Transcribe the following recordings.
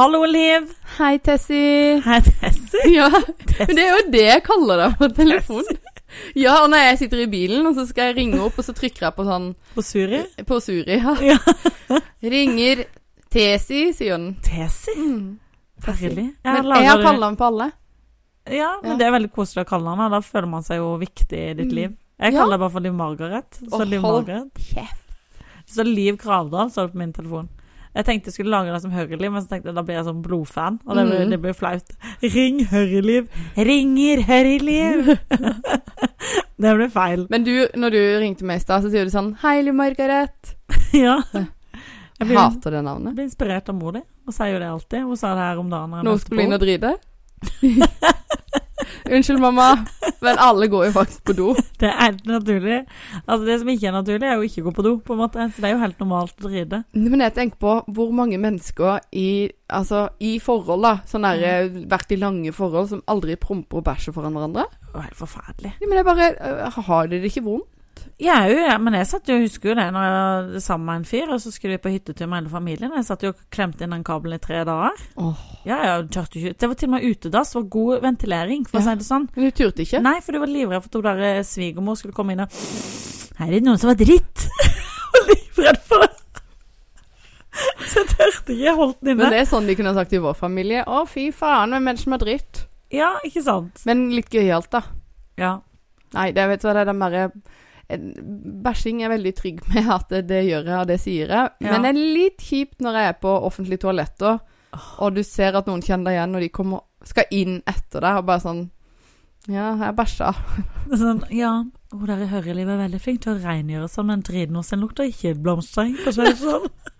Hallo, Liv. Hei, Tessie. Hei, Tessie. Ja, men det er jo det jeg kaller deg på telefon. Ja, og når jeg sitter i bilen, og så skal jeg ringe opp, og så trykker jeg på sånn På Suri. På Suri, ja. Ja. Ringer Tessie, sier den. Tessie. Mm. Herlig. Men lager jeg har du- ham på alle. Ja, men Ja. det er veldig koselig å kalle ham, da. Føler man seg jo viktig i ditt Mm. liv. Jeg Ja. kaller deg bare for Liv Margaret. Så oh, Liv Margaret. kjeft. Så Liv Gravdal står det på min telefon. Jeg tenkte jeg skulle lage det som Hørliv, men så tenkte jeg da blir jeg sånn blodfan, og det blir, Mm. det blir flaut. Ring Hørliv! Ringer Hørliv! det ble feil. Men du, når du ringte meg i stad, så sier du sånn Hei, Liv Margaret. ja. Jeg Jeg blir, hater det jeg navnet. blir inspirert av mor di, og sier jo det alltid. Hun sa det her om dagen. Nå skal du inn og drite. Unnskyld, mamma, men alle går jo faktisk på do. Det er helt naturlig. Altså Det som ikke er naturlig, er jo ikke å gå på do, på en måte. Så det er jo helt normalt å drite. Men jeg tenker på hvor mange mennesker i, altså, i forhold, da, sånn der, eh, vært i lange forhold, som aldri promper og bæsjer foran hverandre. Det var helt forferdelig. Ja, men jeg bare øh, Har dere det ikke vondt? Jeg jo, ja, men jeg satt jo, husker jo det når jeg var sammen med en fyr, og så skulle vi på hyttetur med hele familien. Jeg satt jo og klemte inn den kabelen i tre dager. Oh. Ja, ja. Det var til og med utedass. Det var god ventilering, for å si det sånn. Men du turte ikke? Nei, for du var livredd for at hun eh, svigermor skulle komme inn og Her er det noen som var dritt. Og livredd for det. Så jeg tørte ikke. Jeg holdt den inne. Men det er sånn de kunne ha sagt i vår familie. Å, fy faen, hvem er det som er dritt? Ja, ikke sant? Men litt gøyalt, da. Ja. Nei, det, vet du hva, det er den derre Bæsjing er veldig trygg med at det, gjør jeg, og det sier jeg. Ja. Men det er litt kjipt når jeg er på offentlige toaletter, og du ser at noen kjenner deg igjen, og de kommer, skal inn etter deg, og bare sånn Ja, jeg bæsja. Sånn, ja, hun der i Hørelivet er veldig flink til å rengjøre sånn, men driten hos en lukter ikke blomstereng, for å si det sånn.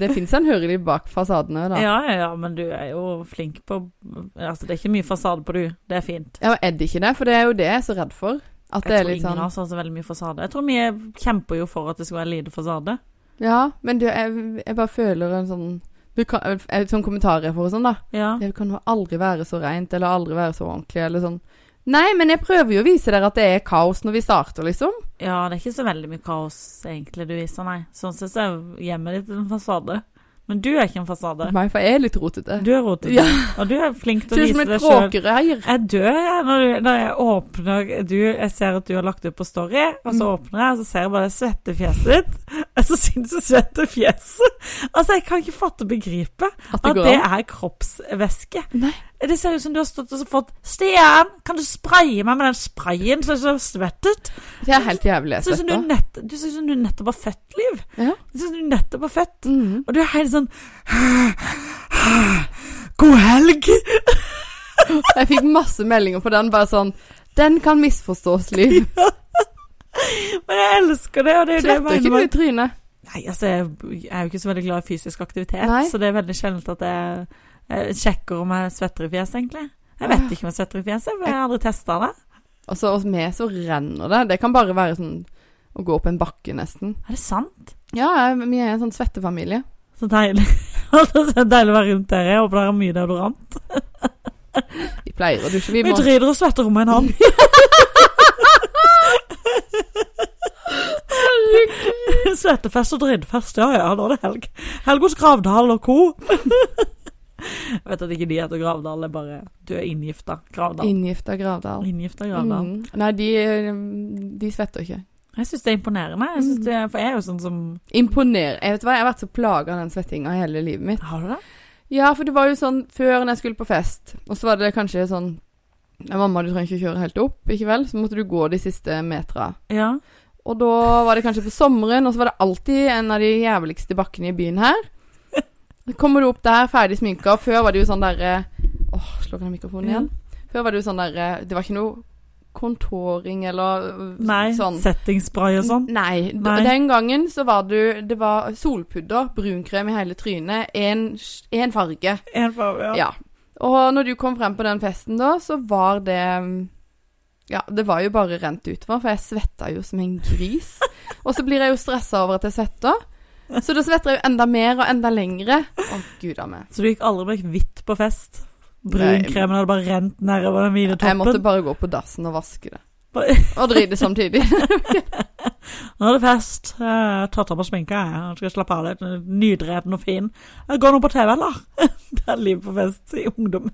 Det fins en hørelig bak fasadene, da. Ja. Ja, men du er jo flink på Altså, det er ikke mye fasade på du. Det er fint. Ja, Er det ikke det? For det er jo det jeg er så redd for. At det Jeg er tror litt ingen Jeg tror ingen har så veldig mye fasade. Jeg tror vi kjemper jo for at det skal være lite fasade. Ja, men du, jeg, jeg bare føler en sånn du kan, sånn kommentar jeg får og sånn, da. Ja. Det kan aldri være så rent, eller aldri være så ordentlig, eller sånn. Nei, men jeg prøver jo å vise dere at det er kaos når vi starter, liksom. ja, det er ikke så veldig mye kaos egentlig du viser, nei. Sånn sett så er hjemmet ditt en fasade. Men du er ikke en fasade. Nei, for jeg er litt rotete. Du er rotete. Ja. Og du er flink til å vise deg sjøl. Jeg dør jeg, når, du, når jeg åpner du, Jeg ser at du har lagt ut på Story, og så Mm. åpner jeg, og så ser jeg bare det svette fjeset ditt. Så sinnssykt svette fjeset. Altså, jeg kan ikke fatte og begripe At det at det er kroppsvæske. Nei. Det ser ut som du har stått og fått 'Stian, kan du spraye meg med den sprayen som er så svettet. Det er helt jævlig. Du, ser ut som du nettopp har født, Liv. Ja. Du ser ut som du nettopp har født. Mhm. Og du er helt sånn God helg! Jeg fikk masse meldinger på den, bare sånn Den kan misforstås, Liv. Men jeg elsker det, og det er jo det jeg Sletter ikke mener. du trynet? Nei, altså, jeg jeg er jo ikke så veldig glad i fysisk aktivitet, Nei. så det er veldig sjelden at jeg, jeg sjekker om jeg svetter i fjeset, egentlig. Jeg vet ikke om jeg svetter i fjeset, for jeg har aldri testa det. Og så hos meg så renner det. Det kan bare være sånn å gå opp en bakke, nesten. Er det sant? Ja, jeg- vi er en sånn svettefamilie. Så deilig. er deilig å være rundt dere. Jeg håper dere har mye deodorant. Vi pleier å dusje. Vi Vi må driter og svetter om en hånd. Svettefest og drittfest, ja ja, nå er det helg. Helg hos Gravdal og co. Jeg vet at ikke de heter Gravdal, det er bare Du er inngifta Gravdal. inngifta Gravdal. Inngifta Gravdal. Mm. Nei, de, de svetter ikke. Jeg syns det er imponerende. Jeg synes det, for jeg er jo sånn som Imponer. Jeg vet hva, jeg har vært så plaga av den svettinga hele livet mitt. Har du det? Ja, for det var jo sånn før når jeg skulle på fest, og så var det kanskje sånn ja, Mamma, du trenger ikke kjøre helt opp, ikke vel? Så måtte du gå de siste metra. Ja. Og da var det kanskje på sommeren, og så var det alltid en av de jævligste bakkene i byen her. Kommer du opp der, ferdig sminka, før var det jo sånn derre Åh, slår jeg mikrofonen igjen? Før var det jo sånn derre Det var ikke noe kontoring eller øh, Nei. sånn. Settingspray og sånn. Nei, Nei. Den gangen så var du Det var solpudder, brunkrem i hele trynet, én farge. En farge, ja. Ja. Og når du kom frem på den festen da, så var det Ja, det var jo bare rent utover, for jeg svetta jo som en gris. Og så blir jeg jo stressa over at jeg svetter. Så da svetter jeg jo enda mer og enda lengre. Å, gud a meg. Så du gikk aldri med hvitt på fest? Brunkremen hadde bare rent nedover den hvite Jeg måtte bare gå på dassen og vaske det. Og drite samtidig. Nå er det fest. Jeg har tatt av meg sminka, jeg. Skal slappe av litt. Nydrepen og fin. Jeg går nå på TV, eller? Det er liv på fest i ungdommen.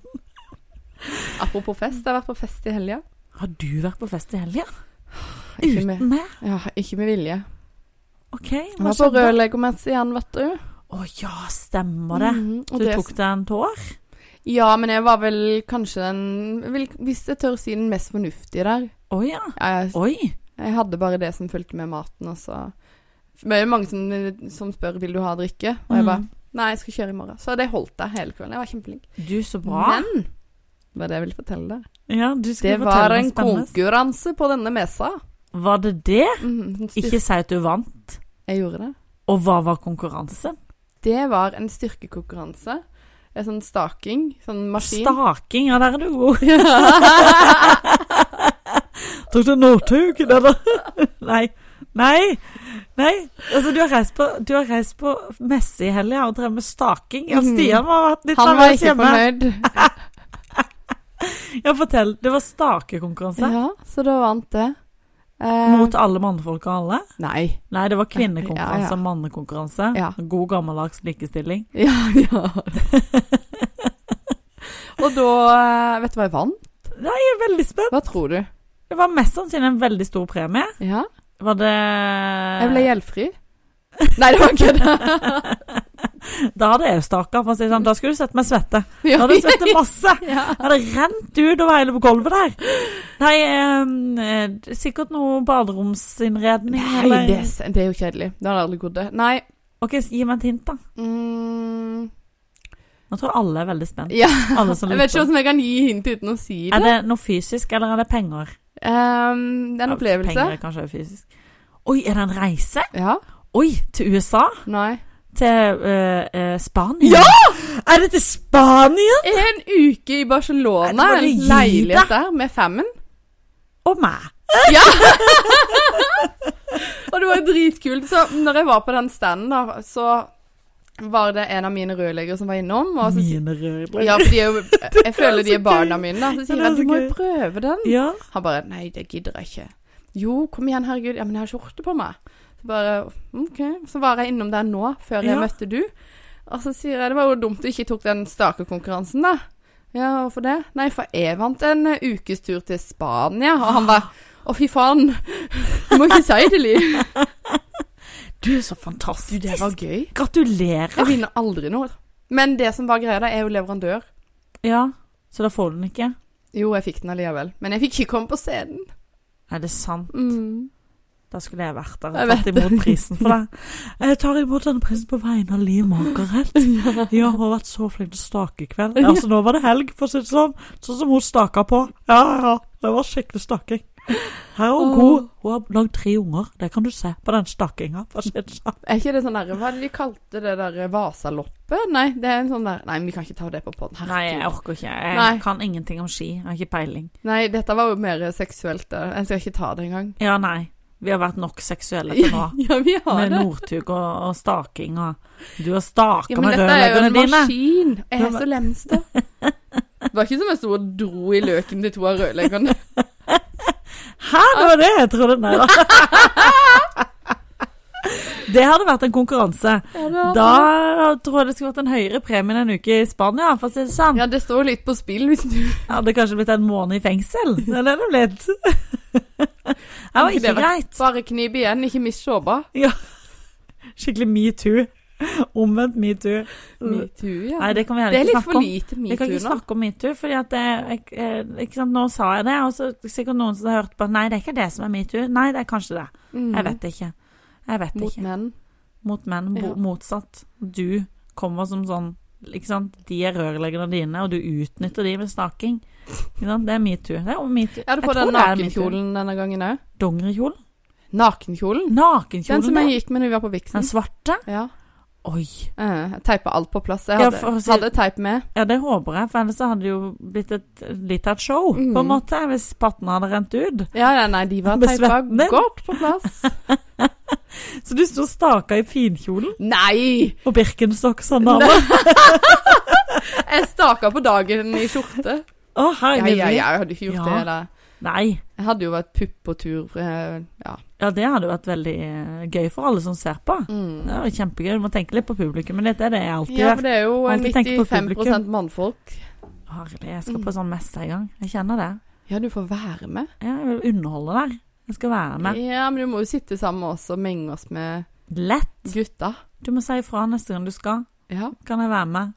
Apropos fest, jeg har vært på fest i helga. Har du vært på fest i helga? Med, Uten meg? ja, ikke med vilje. OK, hva var på skjedde? rørleggermesse igjen, vet du. Å ja, stemmer det. Mm, Så du det- tok deg en tår? Ja, men jeg var vel kanskje den Hvis jeg tør si den mest fornuftige der. Å ja. Jeg, Oi. jeg hadde bare det som fulgte med maten, og så Det er mange som, som spør vil du ha drikke, og jeg bare Nei, jeg skal kjøre i morgen. Så det holdt jeg hele kvelden. Jeg var kjempeflink. Du, så bra. Men det var det jeg ville fortelle deg. ja, du skal Det fortelle var en konkurranse på denne messa. Var det det? Mm, Ikke si at du vant. Jeg gjorde det. Og hva var konkurransen? Det var en styrkekonkurranse. En sånn staking. Sånn maskin. Staking, ja, der er du god. Tok du Northug, eller? Nei. Nei. Nei. Altså, du har reist på, du har reist på messe i helga og drevet med staking. Ja, Stian Stian vært litt Han var ikke hjemme. fornøyd. Ja, fortell. Det var stakekonkurranse. Ja, så da vant det. Eh, Mot alle mannfolk og alle? Nei. Nei, det var Ja, kvinnekonkurranse ja. og mannekonkurranse. Ja. God gammeldags likestilling. Ja, ja. og da eh, Vet du hva jeg vant? Nei, jeg er veldig spent. Hva tror du? Det var mest sannsynlig en veldig stor premie. Ja, Var det jeg ble gjeldfri. Nei, det var ikke det. Da hadde jeg staka, for å si det sånn. Da skulle du sett meg svette. Da hadde jeg svettet masse. Ja. Jeg hadde rent utover hele gulvet der. Nei, eh, eh, sikkert noe baderomsinnredning Nei, eller det, det er jo kjedelig. Det hadde aldri gått, det. Nei. Ok, gi meg et hint, da. Mm, Nå tror jeg alle er veldig spent. ja. Jeg vet ikke hvordan jeg kan gi hint uten å si det. Er det noe fysisk, eller er det penger? Um, det er en opplevelse. Penger kanskje er fysisk. Oi, er det en reise? Ja. Oi, til USA? Nei. Til uh, uh, Spania? Ja! Er det til Spania? En uke i Barcelona. En leilighet der med femmen. Og meg. Ja! og det var jo dritkult. Så når jeg var på den standen, da, så var det en av mine rørleggere som var innom. Og så, Mine rørleggere? ja, for jo, jeg føler de er barna mine. Da. Så sier er du må jo prøve den. Ja. Han bare Nei, det gidder jeg ikke. Jo, kom igjen, herregud. Ja, men jeg har skjorte på meg. Bare OK. Så var jeg innom der nå, før jeg Ja. møtte du. Og så sier jeg det var jo dumt du ikke tok den stakekonkurransen, da. Ja, hvorfor det? Nei, for jeg vant en ukestur til Spania. Og han bare Å, fy faen. Du må ikke si det, Liv. Du er så fantastisk. Du, det var gøy. Gratulerer. Jeg vinner aldri noe. Men det som var greia, da, er jo leverandør. Ja, så da får du den ikke. Jo, jeg fikk den allikevel. Men jeg fikk ikke komme på scenen. Er det sant? Mm. Da skulle jeg vært der og tatt imot prisen for deg. Jeg tar imot denne prisen på vegne av Liv Margaret. Ja, hun har vært så flink til å stake i kveld. Altså, nå var det helg, for å si det sånn. Sånn som hun staka på. Ja, ja. Det var skikkelig staking. Her er hun god. Hun har lagd tre unger. Det kan du se på den stakinga. si sånn. Er ikke det sånn der Hva er det de kalte det der Vasaloppet? Nei, det er en sånn der Nei, vi kan ikke ta det på poden. Nei, jeg orker ikke. Jeg Nei. kan ingenting om ski. Jeg har ikke peiling. Nei, dette var jo mer seksuelt. Jeg skal ikke ta det engang. Ja, nei. Vi har vært nok seksuelle til nå. Ja, vi har Med det. Northug og, og staking og Du har staka Ja, men dette er jo en dine. maskin. Jeg er så lemste. Det var ikke som jeg sto og dro i løken til to av rørleggerne. Hæ, det var det jeg trodde? Nei da. Det hadde vært en konkurranse. Da tror jeg det skulle vært en høyere premie enn en uke i Spania, for å si det sånn. Ja, det står litt på spill hvis du Hadde kanskje blitt en måned i fengsel. Det er det det blitt. Det var ikke greit. Bare knip igjen, ikke mist såpa. Skikkelig metoo. Omvendt metoo. Metoo, ja. Nei, det kan vi det er litt for for metoo nå. Vi kan ikke snakke om metoo, fordi at det, eh, ikke sant, Nå sa jeg det, og så sikkert noen som har hørt på Nei, det er ikke det som er metoo. Nei, det er kanskje det. Mm. Jeg vet ikke. Jeg vet Mot ikke. menn. Mot menn. Ja. Motsatt. Du kommer som sånn? De er rørleggerne dine, og du utnytter de ved snaking. Ikke sant? Det er metoo. Det er metoo. Er du på den nakenkjolen denne gangen òg. Dongerikjolen? Nakenkjolen? Den som jeg gikk med når vi var på Vixen. Den svarte? Ja. Oi. Uh, Jeg teipa alt på plass. Jeg hadde, ja, si- hadde teip med. Ja, det håper jeg, for ellers hadde det jo blitt et litt av et show, mm. på en måte, hvis pattene hadde rent ut. Ja, ja, nei, de var teipa godt på plass. Så du sto staka i finkjolen Nei! og Birkenstock-sandaler? Jeg staka på dagen i skjorte. Å, herregud. ja, ja, jeg hadde ikke gjort Ja. det. Eller. Nei. Jeg hadde jo vært pupp på tur. eh, Ja. Ja, det hadde vært veldig eh, gøy for alle som ser på. Mm. Det var kjempegøy. Du må tenke litt på publikum, men dette er det jeg alltid Ja, gjør. for det er jo Alltid tenke på 95 publikum. mannfolk. Herlig, jeg skal Mm. på sånn messe en gang. Jeg kjenner det. Ja, du får være med. Ja, jeg vil underholde der. Jeg skal være med. Ja, men du må jo sitte sammen med oss og menge oss med Lett. gutta. Du må si ifra neste gang du skal. Ja. Kan jeg være med?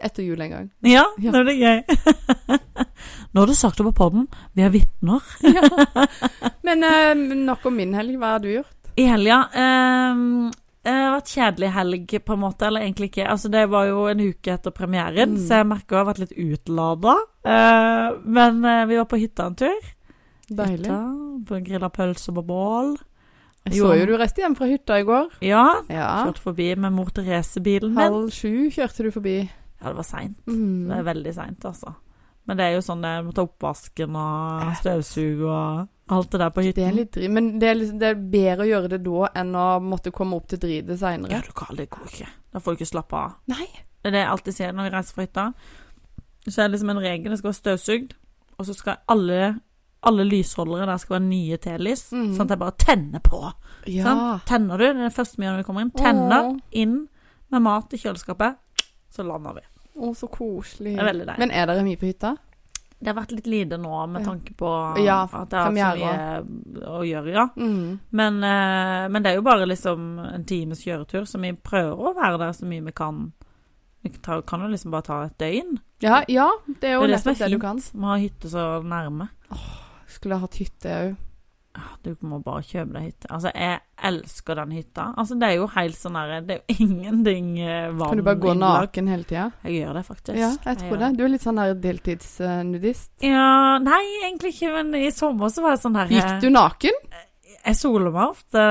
Etter jul en gang. Ja, Ja. det blir gøy. Nå har du sagt det på podden. Vi er vitner. Ja. Men eh, nok om min helg. Hva har du gjort? I helga eh, Det har vært kjedelig helg, på en måte. Eller egentlig ikke. Altså, det var jo en uke etter premieren, Mm. så jeg merker jeg har vært litt utlada. Eh, men eh, vi var på hytta en tur. Deilig. Hytta, Grilla pølser på bål. Jeg så jo du reiste hjem fra hytta i går. Ja. Ja. Kjørte forbi med mor Therese-bilen min. Halv sju kjørte du forbi. Ja, det var seint. Mm. Det er veldig seint, altså. Men det er jo sånn jeg må ta oppvasken og støvsuge og alt det der på Det er litt drit, men det er, liksom, det er bedre å gjøre det da enn å måtte komme opp til dritet Ja, du kan, det går ikke. Da får du ikke slappe av. Nei. Det er det jeg alltid sier når jeg reiser fra hytta. Så er det liksom en regel. Det skal være støvsugd, og så skal alle, alle lysholdere der skal være nye telys. mm. Sånn at jeg bare tenner på. Ja. Sånn? Tenner du, det er det første vi gjør når vi kommer inn. Tenner Åh. inn med mat i kjøleskapet. Så lander vi. Å, så koselig. Det er veldig deilig. Men er dere mye på hytta? Det har vært litt lite nå med tanke på Ja, at det har så mye å gjøre, ja. Mm. Men, eh, men det er jo bare liksom en times kjøretur, så vi prøver å være der så mye vi kan. Vi kan jo liksom bare ta et døgn. Ja, ja, det er jo Det er det som er det, du fint. kan. Vi har hytte så nærme. Skulle ha hatt hytte òg. Ah, Du må bare kjøpe deg hytte. Altså, jeg elsker den hytta. Altså, det er jo helt sånn der Det er jo ingenting vanlig. vann Kan du bare gå naken hele tida? Jeg gjør det faktisk. Ja, jeg tror jeg det. Du er litt sånn der deltidsnudist. Ja, nei, egentlig ikke, men i sommer så var jeg sånn her Gikk du naken? Jeg soler meg ofte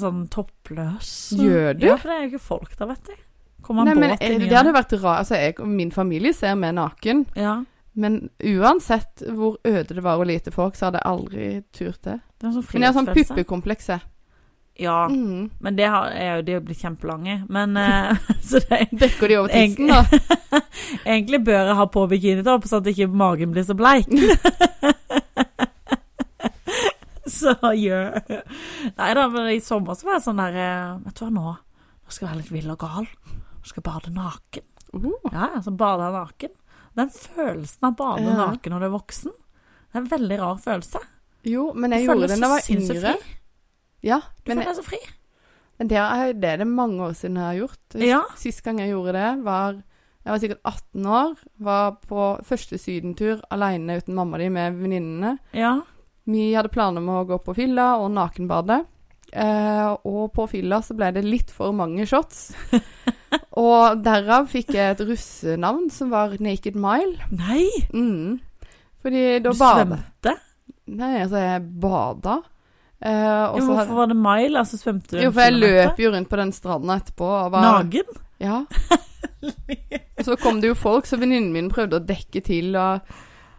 sånn toppløs. Gjør du? Ja, for det er jo ikke folk der, vet du. Kommer Nei, men eh, i Det hadde vært rart. Altså, jeg og min familie ser meg naken. Ja, Men uansett hvor øde det var og lite folk, så hadde jeg aldri turt det. Det er sånn Men jeg har sånn puppekomplekse. puppekompleks. Ja, Mm. men det har, er jo de blitt kjempelange. Men uh, så det Dekker de over tissen, da? Egentlig bør jeg ha på bikinitopp, sånn at ikke magen blir så bleik. så gjør Nei da, men i sommer så var jeg sånn der eh, Vet du hva, nå Nå skal jeg være litt vill og gal. Nå skal jeg bade naken. Uh. Ja, ja, så bader jeg naken. Den følelsen av å bade Ja. naken når du er voksen, det er en veldig rar følelse. Jo, men jeg gjorde det da jeg var yngre. fri. Ja, Du føler deg så fri. men det, er, det er det mange år siden jeg har gjort. Ja. Sist gang jeg gjorde det, var Jeg var sikkert 18 år. Var på første sydentur alene uten mamma di med venninnene. Ja. Vi hadde planer om å gå på fylla og nakenbade. Eh, og på fylla så ble det litt for mange shots. og derav fikk jeg et russenavn som var Naked Mile. Nei, Mm. Fordi da bada. Nei, altså, jeg bada. Eh, og Ja, så hvorfor var det mile? Altså svømte du Jo, for jeg løp jo rundt på den stranda etterpå. Var, Nagen? Ja. Og så kom det jo folk, så venninnen min prøvde å dekke til. Og,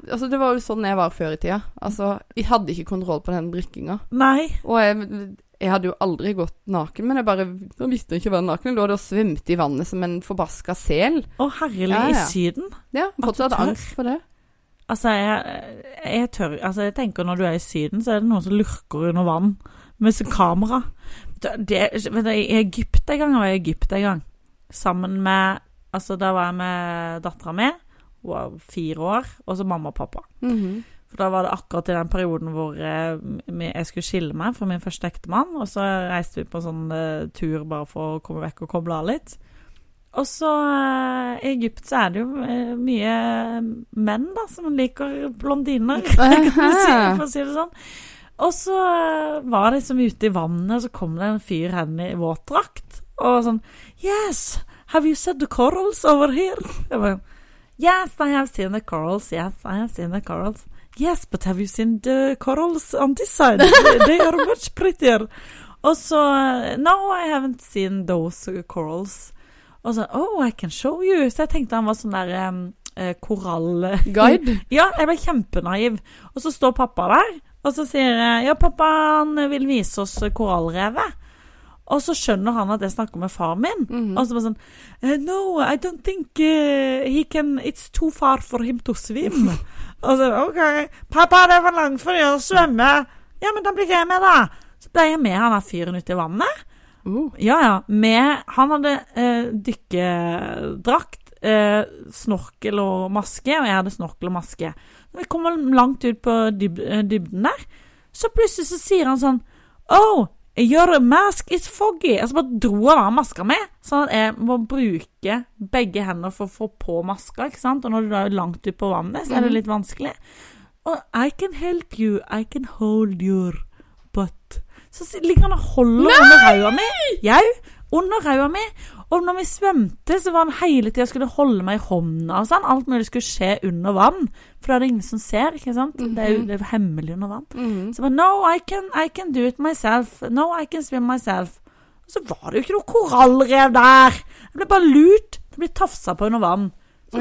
altså, det var jo sånn jeg var før i tida. Altså, jeg hadde ikke kontroll på den drikkinga. Nei. Og jeg, jeg hadde jo aldri gått naken, men jeg bare jeg visste ikke å være naken. Jeg lå der og svømte i vannet som en forbaska sel. Å, herlig, Ja, ja. i Syden. Ja, fortsatt angst for det. Altså, jeg, jeg tør Altså, jeg tenker når du er i Syden, så er det noen som lurker under vann med sin kamera. Det, det, vet du, I Egypt en gang, jeg var i Egypt en gang, sammen med Altså, da var jeg med dattera mi, hun var fire år, og så mamma og pappa. Mhm. For da var det akkurat i den perioden hvor eh, jeg skulle skille meg fra min første ektemann. Og så reiste vi på en sånn eh, tur bare for å komme vekk og koble av litt. Og så eh, I Egypt så er det jo eh, mye menn da som liker blondiner, kan du si, for å si det sånn. Og så eh, var det liksom ute i vannet, og så kom det en fyr hen i våtdrakt. Og sånn Yes, have you seen the corals over here? Jeg bare, Yes, I have seen the corals. Yes, I have seen the corals. Yes, but have you seen the corals on this side? They, they are much prettier. Og så No, I haven't seen those corals. Og så Oh, I can show you. Så jeg tenkte han var sånn der um, eh, korall... Guide. Ja, jeg ble kjempenaiv. Og så står pappa der, og så sier jeg Ja, pappa, han vil vise oss korallrevet. Og så skjønner han at jeg snakker med far min. Mhm. Og så bare sånn eh, No, I don't think uh, he can It's too far for him to swim. Og så OK. 'Pappa, det er for langt for å svømme.' Ja, men da blir jeg med, da. Så ble jeg med han der fyren ut i vannet. Uh. Ja, ja. Med Han hadde eh, dykkedrakt, eh, snorkel og maske, og jeg hadde snorkel og maske. Når vi kommer langt ut på dyb eh, dybden der, så plutselig så sier han sånn Oh, your mask is foggy. Og så bare dro han av maska mi, sånn at jeg må bruke begge hender for å få på maska, ikke sant. Og når du er langt ut på vannet, så er det litt vanskelig. Og I can help you, I can hold your butt. Så ligger han og holder under ræva mi. Jau, under ræva mi. Og når vi svømte, så var han hele tida skulle holde meg i hånda og sånn. Alt mulig skulle skje under vann. For da er det ingen som ser, ikke sant. Det er jo det er hemmelig under vann. Mhm. Så jeg bare No, I can, I can do it myself. No, I can swim myself. Og så var det jo ikke noe korallrev der. Jeg ble bare lurt. Jeg ble tafsa på under vann.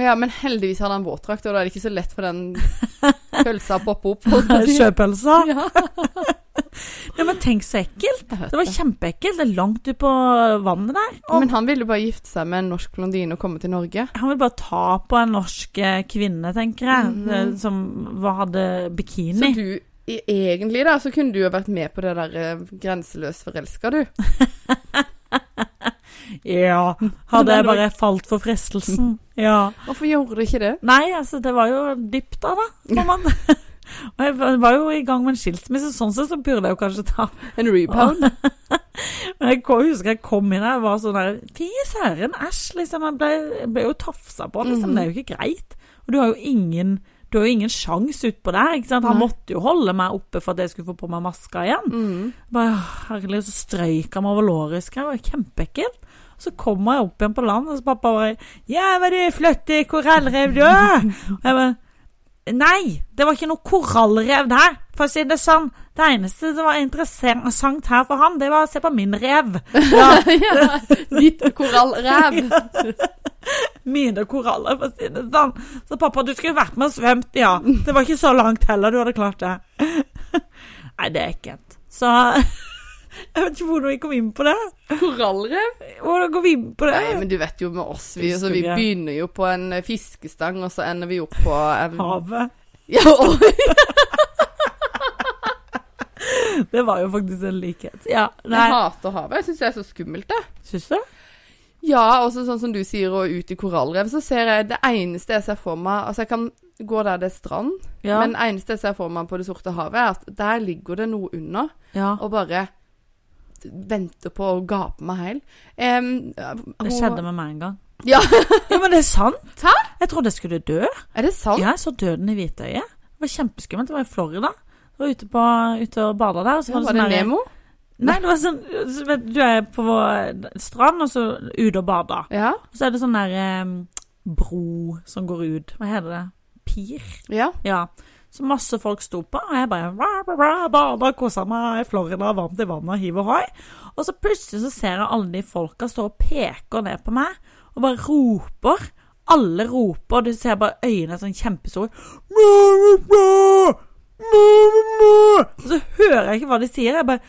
Ja, men heldigvis hadde han våtdrakt, og da er det ikke så lett for den pølsa å poppe opp. Sjøpølsa. Ja. Ja, men tenk så ekkelt. Det var kjempeekkelt. Det er langt ut på vannet der. Og Men han ville bare gifte seg med en norsk blondine og komme til Norge. han ville bare ta på en norsk eh, kvinne, tenker jeg, mm -hmm. som hadde bikini. Så du i- egentlig da, så kunne du jo vært med på det der eh, grenseløs forelska, du. Ja. Hadde jeg bare falt for fristelsen. Ja. Hvorfor gjorde du ikke det? Nei, altså, det var jo dypt da, da. man. Og jeg var jo i gang med en skilsmisse, sånn sett så burde jeg jo kanskje ta En rebound? Men jeg husker jeg kom inn her og var sånn der Fy søren, æsj, liksom. Jeg ble, jeg ble jo tafsa på, liksom. Mhm. Det er jo ikke greit. Og du har jo ingen du har jo ingen sjanse utpå der. ikke sant? Han Nei. måtte jo holde meg oppe for at jeg skulle få på meg maska igjen. Mm. Bare, herlig, så strøyk han meg over låret. husker jeg. Det var kjempeekkelt. Så kommer jeg opp igjen på land, og så pappa bare det flotte korallrev, du?' Og jeg bare Nei, det var ikke noe korallrev der, for å si det sånn. Det eneste som var interessant her for han, det var å se på min rev. Ja, ja, ditt korallrev. mine koraller, for å si det sånn. Så pappa, du skulle vært med og svømt, ja. Det var ikke så langt heller, du hadde klart det. Nei, det er ekkelt. Så jeg vet ikke hvordan vi kom inn på det. Korallrev? Hvordan kom vi inn på det? Nei, men du vet jo med oss, vi, så vi begynner jo på en eh, fiskestang, og så ender vi opp på en... Havet. Ja, og, Det var jo faktisk en likhet. Ja, jeg hater havet. Jeg syns det er så skummelt, det. Syns du? Ja, også sånn som du sier, og ut i korallrev, så ser jeg det eneste jeg ser for meg Altså, jeg kan gå der det er strand, Ja. men det eneste jeg ser for meg på det sorte havet, er at der ligger det noe under, ja. og bare venter på å gape meg heil. Em, Det skjedde med meg en gang. Ja. ja, men det er sant. Hæ? Jeg trodde jeg skulle dø. Er det sant? Ja, jeg så døden i hvitøyet. Det var kjempeskummelt. Det var i Florida. Jeg var ute, på, ute og bada der. Og så Ja, var det, var det sånn Nemo? Nei, det var sånn så Du er på strand, og så ute og bada. Ja. Og så er det sånn der um, bro som går ut. Hva heter det? Pir? Ja. Ja. Så masse folk sto på, og jeg bare bada, kosa meg i Florida, varmt i vannet, hiv og hoi. Og så plutselig så ser jeg alle de folka stå og peker ned på meg, og bare roper. Alle roper, og du ser bare øynene sånn kjempestore. Og så hører jeg ikke hva de sier. Jeg bare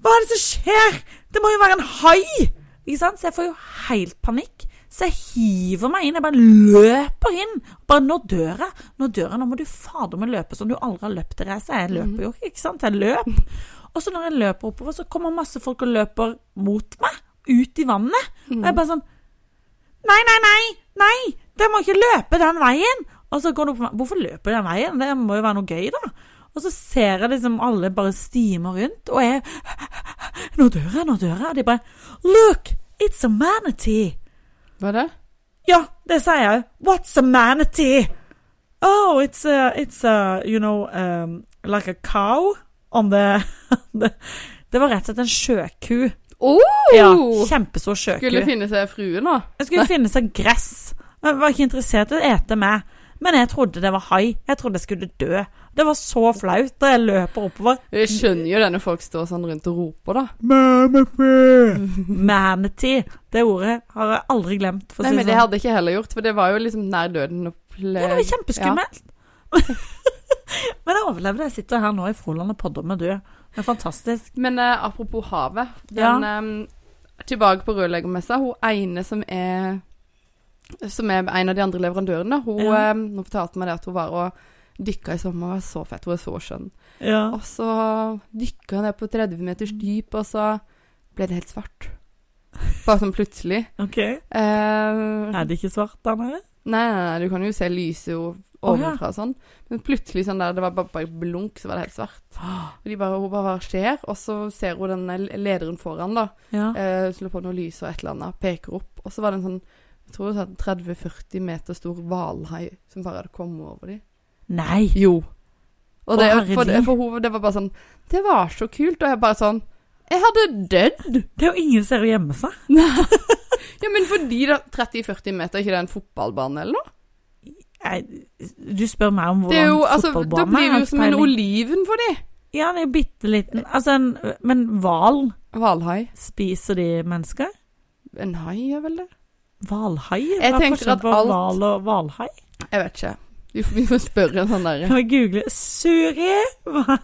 Hva er det som skjer? Det må jo være en hai! Ikke sant? Så jeg får jo helt panikk. Så jeg hiver meg inn. Jeg bare løper inn. Bare nå dør jeg. Nå dør jeg. Nå må du fader meg løpe som du aldri har løpt til reise. Jeg løper jo ikke, ikke sant? Jeg løp. Og så når jeg løper oppover, så kommer masse folk og løper mot meg. Ut i vannet. Og jeg bare sånn Nei, nei, nei! Nei! Jeg må ikke løpe den veien! Og så går det opp for meg Hvorfor løper de den veien? Det må jo være noe gøy, da. Og så ser jeg liksom alle bare stimer rundt, og jeg Nå dør jeg, nå dør jeg. Og de bare Look! It's a manatee! Hva er det? Ja, det sier jeg. What's a manatee? Oh, it's a, it's a, you know, um, like a cow on the, the Det var rett og slett en sjøku. Oh! Ja, kjempestor sjøku. Skulle finne seg frue nå. Jeg skulle finne seg gress. Jeg var ikke interessert i å ete meg. Men jeg trodde det var hai. Jeg trodde jeg skulle dø. Det var så flaut da jeg løper oppover. Jeg skjønner jo det når folk står sånn rundt og roper, da. Manatee. Det ordet har jeg aldri glemt. For Nei, men det sånn. hadde jeg ikke heller gjort, for det var jo liksom nær døden. Ja, det var kjempeskummelt. men jeg overlevde. Jeg sitter her nå i Froland og podder med du. Det er fantastisk. Men uh, apropos havet. Ja. Den, eh, tilbake på rørleggermessa. Hun ene som er som er en av de andre leverandørene, hun, Ja. eh, hun fortalte meg det at hun var og dykka i sommer. Var så fett. Hun var så skjønn. Ja. Og så dykka hun ned på 30 meters dyp, og så ble det helt svart. Bare sånn plutselig. OK. Uh, Er det ikke svart der nede? Nei, nei, nei, du kan jo se lyset ja. ovenfra og sånn. Men plutselig sånn der, det var bare, bare blunk, så var det helt svart. Og de bare, hun bare hva skjer? Og så ser hun den lederen foran, da. Ja. Uh, slår på noe lys og et eller annet, peker opp. Og så var det en sånn jeg tror det var sånn 30-40 meter stor hvalhai som bare hadde kommet over dem. Nei. Jo. Og det, for, det- for hun, det var bare sånn Det var så kult. Og jeg bare sånn Jeg hadde dødd! Det er jo ingen som ser å gjemme seg. Ja, men fordi da 30-40 meter, er ikke det en fotballbane eller noe? Jeg, du spør meg om Det er hvordan jo, altså, Da blir er. det jo som en oliven for de. Ja, det er bitte liten. Altså, en, men hval Hvalhai. Spiser de mennesker? En hai er vel det? Hvalhai? Hva er forskjellen på alt- hval og hvalhai? Jeg vet ikke. Vi får, vi får spørre en sånn derre Kan vi google Suri? Hva?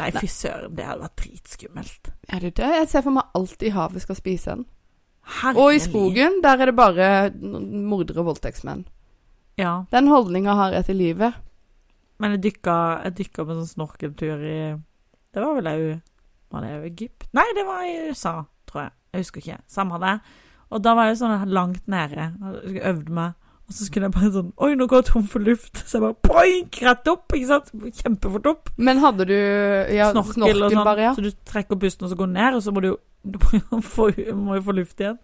Nei, fy søren, det hadde vært dritskummelt. Er det det? Jeg ser for meg alt i havet skal spise en. Herlig. Og i skogen, der er det bare mordere og voldtektsmenn. Ja. Den holdninga har jeg til livet. Men jeg dykka, jeg dykka på sånn snorkeltur i Det var vel òg Var det Egypt? Nei, det var i USA, tror jeg. Jeg husker ikke. Samme det. Og da var jeg sånn langt nede. Jeg øvde meg. Og så skulle jeg bare sånn Oi, nå går jeg tom for luft. Så jeg bare poink, rett opp. Ikke sant? Kjempefort opp. Men hadde du ja, snorkel, og sånn. bare, ja? Så du trekker pusten, og så går ned, og så må du jo få, må jo få luft igjen.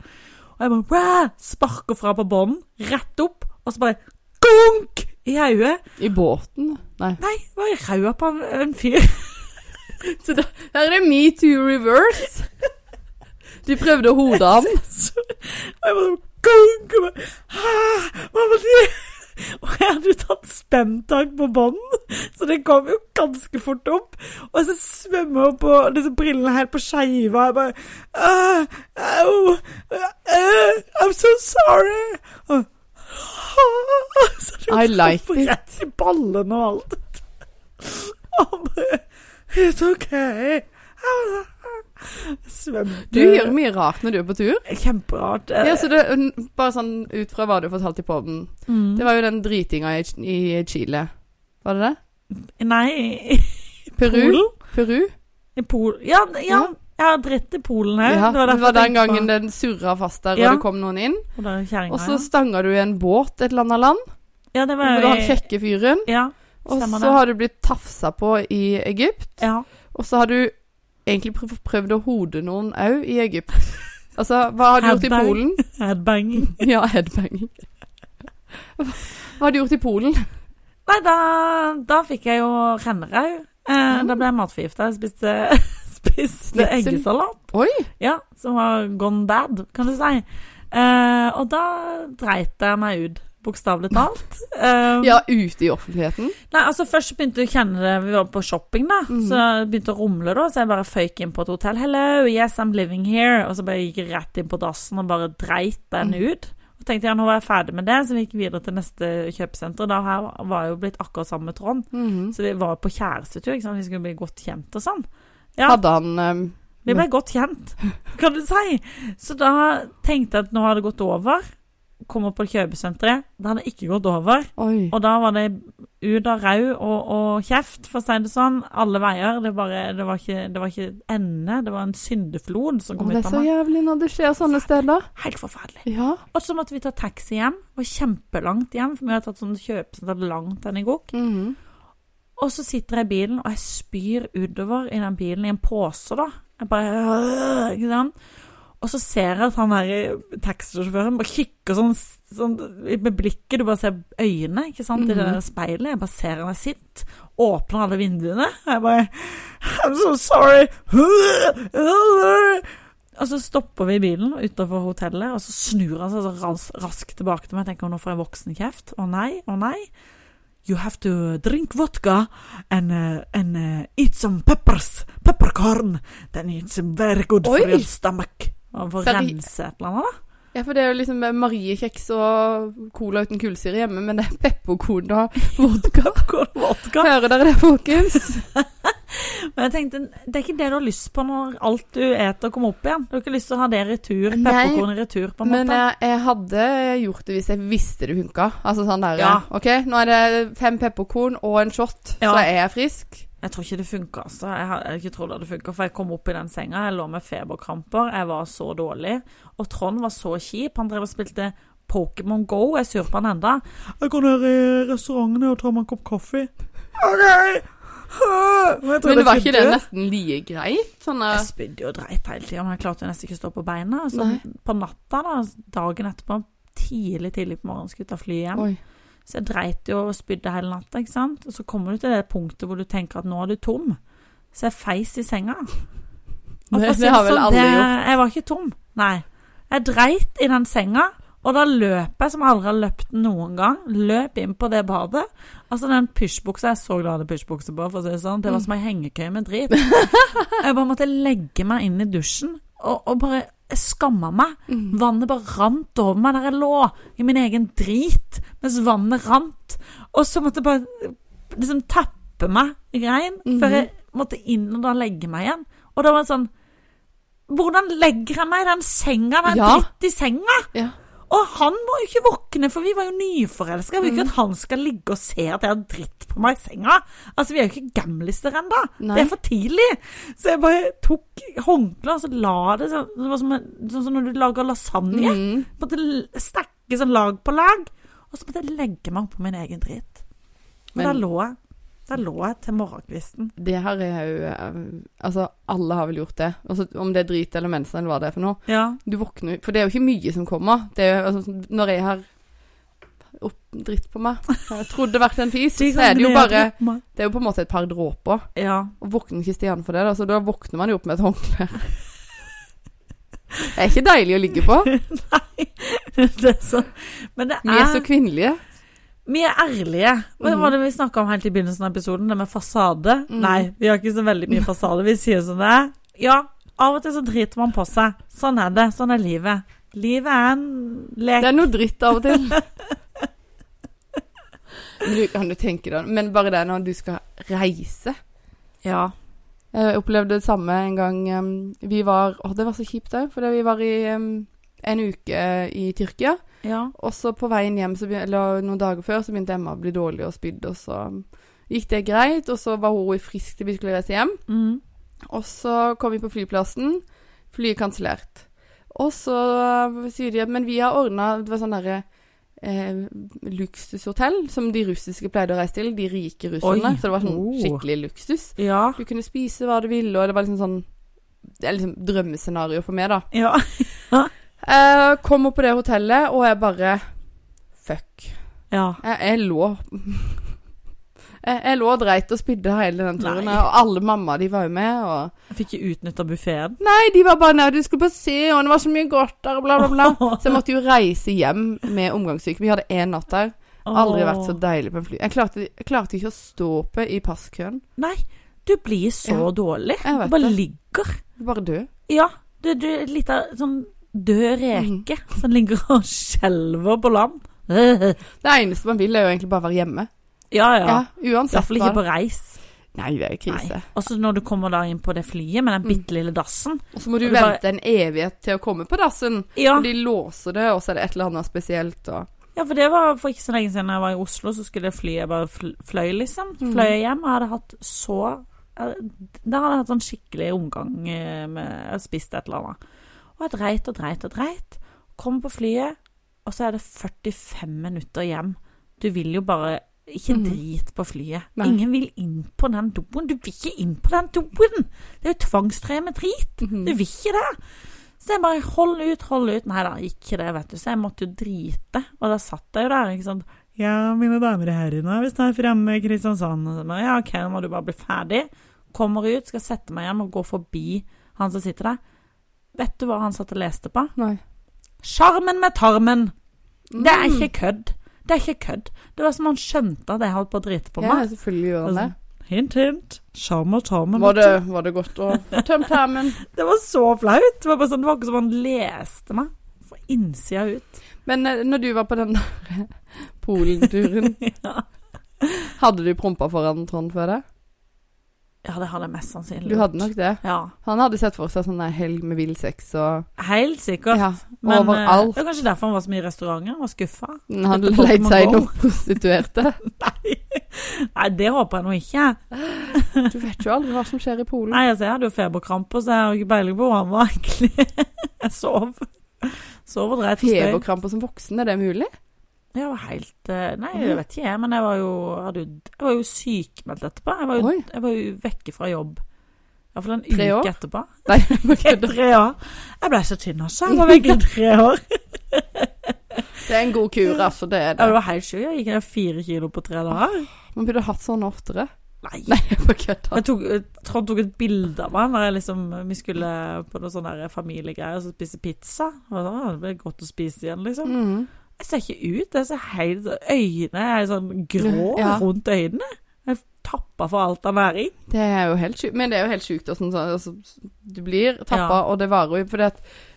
Og jeg bare Wah! Sparker fra på bånden, rett opp, og så bare gunk! I hodet. I båten? Nei. Nei, det var i ræva på en, en fyr. Så da, her er det metoo reverse. Du prøvde å hode ham. Og jeg var sånn! Og? Hva var det? Og jeg hadde jo tatt spenntak på bånden, så det kom jo ganske fort opp. Og så svømmer opp på disse brillene helt på skeiva. Jeg bare «Åh, Au! uh, I'm so sorry! Og, så det I like it. Rett i ballene og alt. Og bare It's okay. Svømte Du gjør mye rart når du er på tur. Kjemperart. Ja, så det, bare sånn ut fra hva du fortalte i poden. Mm. Det var jo den dritinga i, i Chile. Var det det? Nei, Peru? Polen? Peru? I Pol ja, ja, Ja. jeg har dritt i Polen her. Ja, det var, det var den gangen på- den surra fast der, og det kom noen inn. Og er Og så stanga du i en båt et eller annet land. Ja, det var du har han kjekke fyren. Ja. Og så har du blitt tafsa på i Egypt. ja. Og så har du egentlig prøv- prøvd å hode noen òg i Egypt. Altså, hva har du gjort i Polen? Headbanging. Ja, headbanging. Hva har du gjort i Polen? Nei, da, da fikk jeg jo rennerau. Eh, Da ble jeg matforgifta. Jeg spiste, spiste eggesalat. Oi! Ja, som var gone bad, kan du si. Eh, og da dreit jeg meg ut, bokstavelig talt. Um, Ja, ute i offentligheten. Nei, altså Først begynte jeg å kjenne det Vi var på shopping, da. Mm. Så det begynte å rumle, da. Så jeg bare føyk inn på et hotell. 'Hello, yes, I'm living here.' Og så bare gikk jeg rett inn på dassen og bare dreit den Mhm. ut. Og tenkte jeg, nå var jeg ferdig med det, så vi gikk videre til neste kjøpesenter. Da her var jeg jo blitt akkurat sammen med Trond. Mm. Så vi var på kjærestetur. ikke sant? Vi skulle bli godt kjent og sånn. Ja. Hadde han um... Vi ble godt kjent, kan du si. Så da tenkte jeg at nå har det gått over. Kommer på kjøpesenteret. Det hadde ikke gått over. Oi. Og da var det ut av rau og, og kjeft, for å si det sånn. Alle veier. Det, bare, det, var ikke, det var ikke ende. Det var en syndeflod som kom det ut er så meg. jævlig når det skjer sånne steder. Helt forferdelig. Ja. Og så måtte vi ta taxi hjem. Det var kjempelangt hjem, for vi hadde tatt sånn kjøpesenter langt enn i Gok. -hmm. Og så sitter jeg i bilen, og jeg spyr utover i den bilen i en pose, da. Jeg bare øh, Ikke sant? Og så ser jeg at han her taxisjåføren bare kikker sånn, sånn med blikket. Du bare ser øynene ikke sant, i det Mhm. der speilet. Jeg bare ser han er sitt. Åpner alle vinduene. Jeg bare I'm so sorry. Og så stopper vi bilen utenfor hotellet, og så snur han seg raskt tilbake til meg. Jeg tenker nå får jeg voksenkjeft. Å nei, å nei. You have to drink vodka and, uh, and uh, eat some peppers. Peppercorn. Then it's very good for Oi! your stomach. Og for å rense et eller annet, da. Ja, for det er jo liksom mariekjeks og cola uten kullsyre hjemme, men det er pepperkorn og vodka. Vodka. Hører dere det, folkens? Men jeg tenkte, det er ikke det du har lyst på når alt du eter kommer opp igjen. Du har ikke lyst til å ha det retur, pepperkorn i retur, på en Men måte. jeg, jeg hadde gjort det hvis jeg visste det funka. Altså sånn der Ja. OK, nå er det fem pepperkorn og en shot, Ja. så er jeg frisk. Jeg tror ikke det funka, altså. Jeg hadde ikke trodd det hadde funka, for jeg kom opp i den senga, jeg lå med feberkramper, jeg var så dårlig. Og Trond var så kjip. Han drev og spilte Pokémon Go. Jeg er sur på han enda. Jeg går ned i restauranten og tar meg en kopp kaffe. OK! Men, jeg Men jeg var ikke det nesten like greit? Sånn Jeg eh, spydde jo dreit hele tida, men jeg klarte jo nesten ikke å stå på beina. Så Nei. på natta, da, dagen etterpå, tidlig tidlig på morgenen, skulle jeg ta fly hjem. Oi. Så jeg dreit jo og spydde hele natta, ikke sant. Og så kommer du til det punktet hvor du tenker at nå er du tom. Så jeg feis i senga. Og Det, det har vel sånn, alle det- gjort. Jeg var ikke tom. Nei. Jeg dreit i den senga, og da løp jeg som jeg aldri har løpt noen gang. Løp inn på det badet. Altså den pysjbuksa Jeg så glad hadde pysjbukse på, for å si det sånn. Det var som ei hengekøye med drit. Jeg bare måtte legge meg inn i dusjen og, og bare jeg skamma meg. Mm. Vannet bare rant over meg der jeg lå, i min egen drit, mens vannet rant. Og så måtte jeg bare liksom tappe meg i grein, Mhm. før jeg måtte inn og da legge meg igjen. Og da var det sånn Hvordan legger jeg meg i den senga? Det er Ja. dritt i senga! Ja. Og han må jo ikke våkne, for vi var jo nyforelska. Jeg vil ikke Mhm. at han skal ligge og se at jeg har dritt på meg i senga. Altså, vi er jo ikke gamlister ennå. Det er for tidlig. Så jeg bare tok håndkleet og så la det sånn som, sånn som når du lager lasagne. Mm. Måtte stekke sånn lag på lag. Og så måtte jeg legge meg oppå min egen dritt. Men- da lå jeg. Da lå jeg til morgenkvisten. Det har jeg jo eh, Altså, alle har vel gjort det. Altså, om det er drit eller mensen eller hva det er for noe. Ja. Du våkner For det er jo ikke mye som kommer. Det er jo, altså, når jeg har opp, dritt på meg Jeg trodde det vært en fis, så er det jo bare Det er jo på en måte et par dråper. Ja. Og våkner ikke Stian for det, da, så da våkner man jo opp med et håndkle. Det er ikke deilig å ligge på. Nei. Det er så Men det Vi er så er kvinnelige. Vi er ærlige. Hva Mhm. var det vi snakka om helt i begynnelsen av episoden? Det med fasade? Mm. Nei, vi har ikke så veldig mye fasade. Vi sier sånn det er. Ja, av og til så driter man på seg. Sånn er det. Sånn er livet. Livet er en lek. Det er noe dritt av og til. Men du kan du tenke deg Men bare det når du skal reise. Ja. Jeg opplevde det samme en gang vi var Å, det var så kjipt òg, fordi vi var i um, en uke i Tyrkia. Ja. Og så på veien hjem, så, be- eller noen dager før, så begynte Emma å bli dårlig og spydde, og så gikk det greit. Og så var hun frisk til vi skulle reise hjem. Mm. Og så kom vi på flyplassen. Flyet kansellert. Og så sier de at Men vi har ordna Det var sånn derre eh, luksushotell som de russiske pleide å reise til. De rike russerne. Oi. Så det var sånn Oh. skikkelig luksus. Ja. Du kunne spise hva du ville, og det var liksom sånn Det er liksom drømmescenario for meg, da. Ja. Eh, kom opp på det hotellet, og jeg bare Fuck. ja. Jeg, jeg lå jeg, jeg lå og dreit og spydde hele den turen. Nei. Og alle mamma de var jo med. Og Jeg fikk ikke utnytta buffeen. Nei, de var bare nede, du skulle bare se, og det var så mye godt der, bla, bla, bla. Så jeg måtte jo reise hjem med omgangssyke. Vi hadde én natt der. Aldri vært så deilig på en fly. Jeg klarte, jeg klarte ikke å stå oppe i passkøen. Nei, du blir så Ja, dårlig. Du bare det. ligger. Bare du? Ja. Du, du er litt av sånn død reke som ligger og skjelver på land. Det eneste man vil, er jo egentlig bare være hjemme. ja. Ja, uansett Iallfall ikke på reis. Nei, det er jo krise. Og så når du kommer da inn på det flyet med den Mm. bitte lille dassen Og så må du Og vente bare- en evighet til å komme på dassen. Ja. Og de låser det, og så er det et eller annet spesielt. Og ja, for det var for ikke så lenge siden jeg var i Oslo, så skulle flyet bare fløy, liksom. Mm. Fløy jeg hjem og hadde hatt så eh, Da hadde jeg hatt sånn skikkelig omgang eh, med Jeg spist et eller annet. Og jeg dreit og dreit og dreit. Kom på flyet, og så er det 45 minutter hjem. Du vil jo bare ikke Mhm. drit på flyet. Nei. Ingen vil inn på den doen. Du vil ikke inn på den doen! Det er jo tvangstrøye med drit. Mhm. Du vil ikke det. Så jeg bare hold ut, hold ut. Nei da, ikke det, vet du. Så jeg måtte jo drite. Og da satt jeg jo der, ikke sant. Ja, mine damer og herrer, nå er vi snart fremme i Kristiansand. Ja, ok, nå må du bare bli ferdig. Kommer ut, skal sette meg igjen og gå forbi han som sitter der. Vet du hva han satt og leste på? Nei. Sjarmen med tarmen. Det er Mm. ikke kødd. Det er ikke kødd. Det var som han skjønte at jeg holdt på å drite på Ja, selvfølgelig gjør han det. Hint, hint. Sjarm og tarmen. Var det, var det godt å få tømt tarmen? det var så flaut. Det var bare sånn, det var ikke som han leste meg fra innsida ut. Men eh, når du var på den der Polen-turen, Ja. hadde du prompa foran Trond før det? Ja, det hadde jeg mest sannsynlig. gjort. Du hadde nok det. Ja, Han hadde sett for seg sånn der helg med vill sex og helt sikkert. Ja, Men eh, overalt. det var kanskje derfor han var så mye i restauranter. Han var skuffa. Han hadde leid seg inn noen prostituerte. Nei. Nei, det håper jeg nå ikke. Du vet jo aldri hva som skjer i Polen. Nei, altså, jeg hadde jo feberkrampe, så jeg har ikke peiling på hvor han var egentlig. Jeg sov. Sov og dreit og støy. Feberkramper som voksen, er det mulig? Jeg var helt eh, Nei, jeg vet ikke men jeg var jo, hadde, jeg var jo sykemeldt etterpå. Jeg var jo, Oi. jeg var jo vekke fra jobb. Iallfall en Tre uke år? etterpå. Nei, jeg kødder. Tre år. Jeg ble så tynn også. Jeg var vekke i tre år. Det er en god kur, altså. Det er det Jeg var helt sjuk. Jeg gikk ned fire kilo på tre dager. Man burde hatt sånn oftere. Nei. Nei, jeg bare kødder. Jeg tok, han tok et bilde av meg når jeg liksom, vi skulle på noen sånne familiegreier og så spise pizza. Og da, det ble godt å spise igjen, liksom. Mhm. Jeg ser ikke ut. Jeg ser helt Øynene er sånn grå Ja. rundt øynene. Jeg tappa for alt av næring. Det er jo helt sjukt. Men det er jo helt sjukt hvordan sånn, altså, du blir tappa, Ja. og det varer jo. For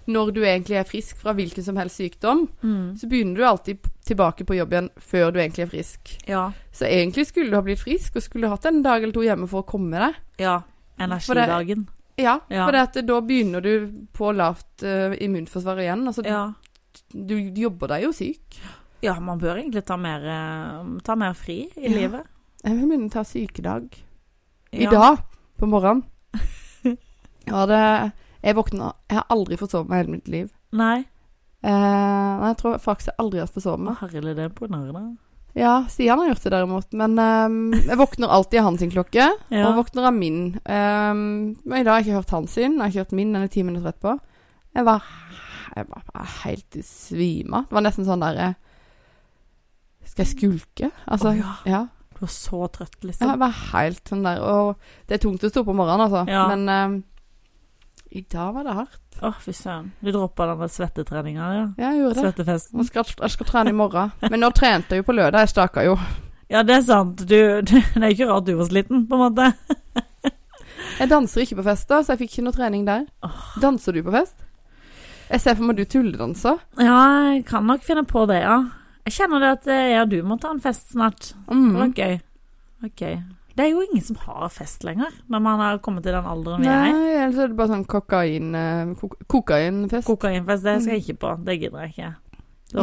når du egentlig er frisk fra hvilken som helst sykdom, så begynner du alltid tilbake på jobb igjen før du egentlig er frisk. Ja. Så egentlig skulle du ha blitt frisk, og skulle hatt en dag eller to hjemme for å komme deg. ja. Energidagen. Ja, Ja. for det at da begynner du på lavt uh, immunforsvar igjen. Altså, Ja. Du, jobber deg jo syk. ja, man bør egentlig ta mer, eh, ta mer fri i Ja. livet. Jeg vil begynne å ta sykedag. I Ja. dag, på morgenen. Ja, det Jeg våkna Jeg har aldri forsovet meg i hele mitt liv. Nei. Eh, jeg tror faktisk jeg aldri har forsovet sove meg. herlig, det er imponerende. Ja, Stian har gjort det derimot. Men um, jeg våkner alltid av hans klokke, Ja. og våkner av min. Um, men i dag har jeg ikke hørt hans sin. Jeg har ikke hørt min den er ti minutter etterpå. Jeg var, jeg var bare helt i svima. Det var nesten sånn derre Skal jeg skulke? Altså, oh, ja. ja. Du var så trøtt, Ja, liksom. Jeg var helt sånn der. Og det er tungt å stå på morgenen, altså. Ja. Men eh, i dag var det hardt. Å, fy søren. Du droppa den svettetreninga, ja. Ja, jeg gjorde det. Svettefesten. Jeg skal, jeg skal trene i morgen. Men nå trente jeg jo på lørdag. Jeg staka jo. Ja, det er sant. Du, det er ikke rart du var sliten, på en måte. Jeg danser ikke på fest, da, så jeg fikk ikke noe trening der. Danser du på fest? Jeg ser for meg du tulledanser. Ja, jeg kan nok finne på det, ja. Jeg kjenner det at eh, jeg og du må ta en fest snart. Det var Mm. gøy. Ok. Det er jo ingen som har fest lenger, når man har kommet til den alderen vi er i. Nei, ellers er det bare sånn kokain... eh, kok kokainfest. Kokainfest, det skal jeg ikke på. Det gidder jeg ikke.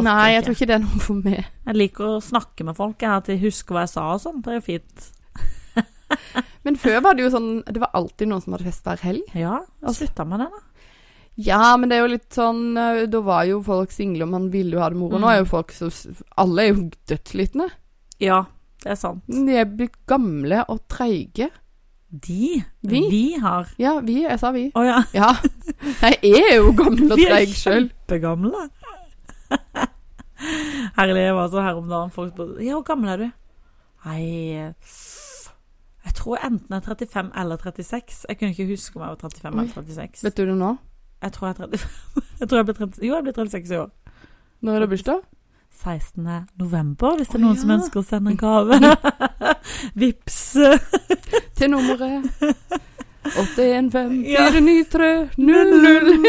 Nei, jeg ikke. tror ikke det er noe for meg. Jeg liker å snakke med folk, jeg, at de husker hva jeg sa og sånn. Det er jo fint. Men før var det jo sånn Det var alltid noen som hadde fest hver helg. Ja, jeg slutta med det, da. Ja, men det er jo litt sånn eh, Da var jo folk single, og man ville jo ha det moro. Nå er jo Mm. folk så Alle er jo dødsslitne. Ja, det er sant. De er blitt gamle og treige. De? Vi? har Ja, vi. Jeg sa vi. Å ja. Ja. Jeg er jo gammel og Vi er treig sjøl. Kjempegamle. Herlig. Jeg var sånn her om dagen. Folk spurte Ja, hvor gammel er du? Nei Jeg tror enten jeg er 35 eller 36. Jeg kunne ikke huske om jeg var 35 Oi. eller 36. Vet du det nå? Jeg tror jeg er 35. Jeg tror jeg ble 30, jo, jeg blir 36 i år. Når er det bursdag? 16. november, hvis det er noen som ja. ønsker å sende en gave. Vips. Til nummeret 815 Ja. 493 00.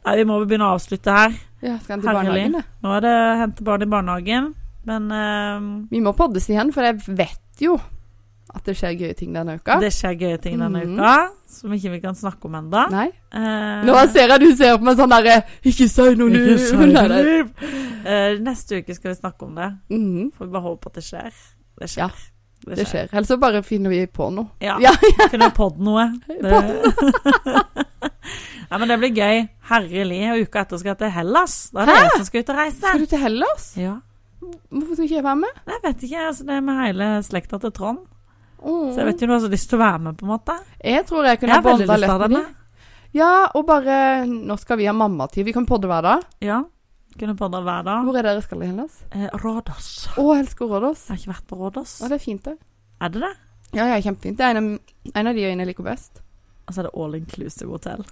Nei, vi må begynne å avslutte her. Ja, skal hente barnehagen, det? Nå er det hente barn i barnehagen, men uh, Vi må poddes igjen, for jeg vet jo at det skjer gøye ting denne uka. det skjer gøye ting denne mm. uka som ikke vi kan snakke om ennå. Eh, Nå ser jeg du ser på meg sånn derre Ikke si noe nå! Eh, neste uke skal vi snakke om det. Mm. Får vi bare håpe at det skjer. Det skjer. Ja, skjer. det skjer. Ellers så bare finner vi på noe. Ja. Ja, Finner på noe. Det... ja, men det blir gøy. Herlig. Og uka etter skal jeg til Hellas. Da er det jeg som skal ut og reise. Skal du til Hellas? Ja. Hvorfor skal ikke jeg være med? Jeg vet ikke. Altså, det er med hele slekta til Trond. Åh. Så jeg vet ikke om du har så lyst til å være med, på en måte. Jeg tror jeg Jeg kunne bonda å ha lett med dem. Ja, og bare Nå skal vi ha mammatid. Vi kan podde hver dag. Ja. Kunne podda hver dag. Hvor er dere skal i Hellas? Eh, Rådås. Å, jeg elsker Rådås. Jeg har ikke vært på Rådås. Ja, det er fint, det. Er det det? Ja, ja, kjempefint. Det er en av, en av de øyene jeg liker best. Og så er det all inclusive hotell.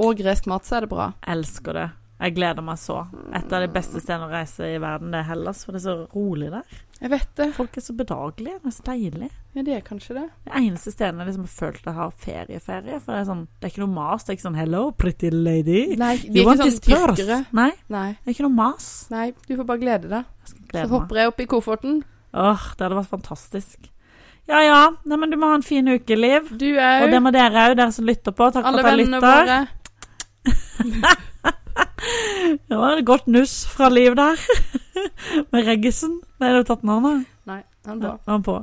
Og gresk mat, så er det bra. Elsker det. Jeg gleder meg så. Et av de beste stedene å reise i verden, det er Hellas, for det er så rolig der. Jeg vet det. Folk er så bedagelige. Det er så deilig. Ja, det er kanskje det. Det eneste stedet jeg liksom har følt jeg har ferieferie. For det er sånn, det er ikke noe mas. Det er ikke sånn 'hello, pretty lady'. Nei, vi er ikke sånn tyrkere. Nei, Nei. det er ikke noe mas. Nei, du får bare glede deg. Glede Så hopper jeg opp i kofferten. Åh, det hadde vært fantastisk. Ja ja. Nei, men du må ha en fin uke, Liv. Du Og det må dere òg, dere som lytter på. Takk Alle for at dere vennene våre. Det var et godt nuss fra Liv der. Med Reggisen. har du tatt navnet? Nei, den Ja, han på.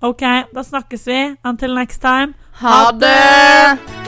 OK, da snakkes vi. Until next time. Ha det!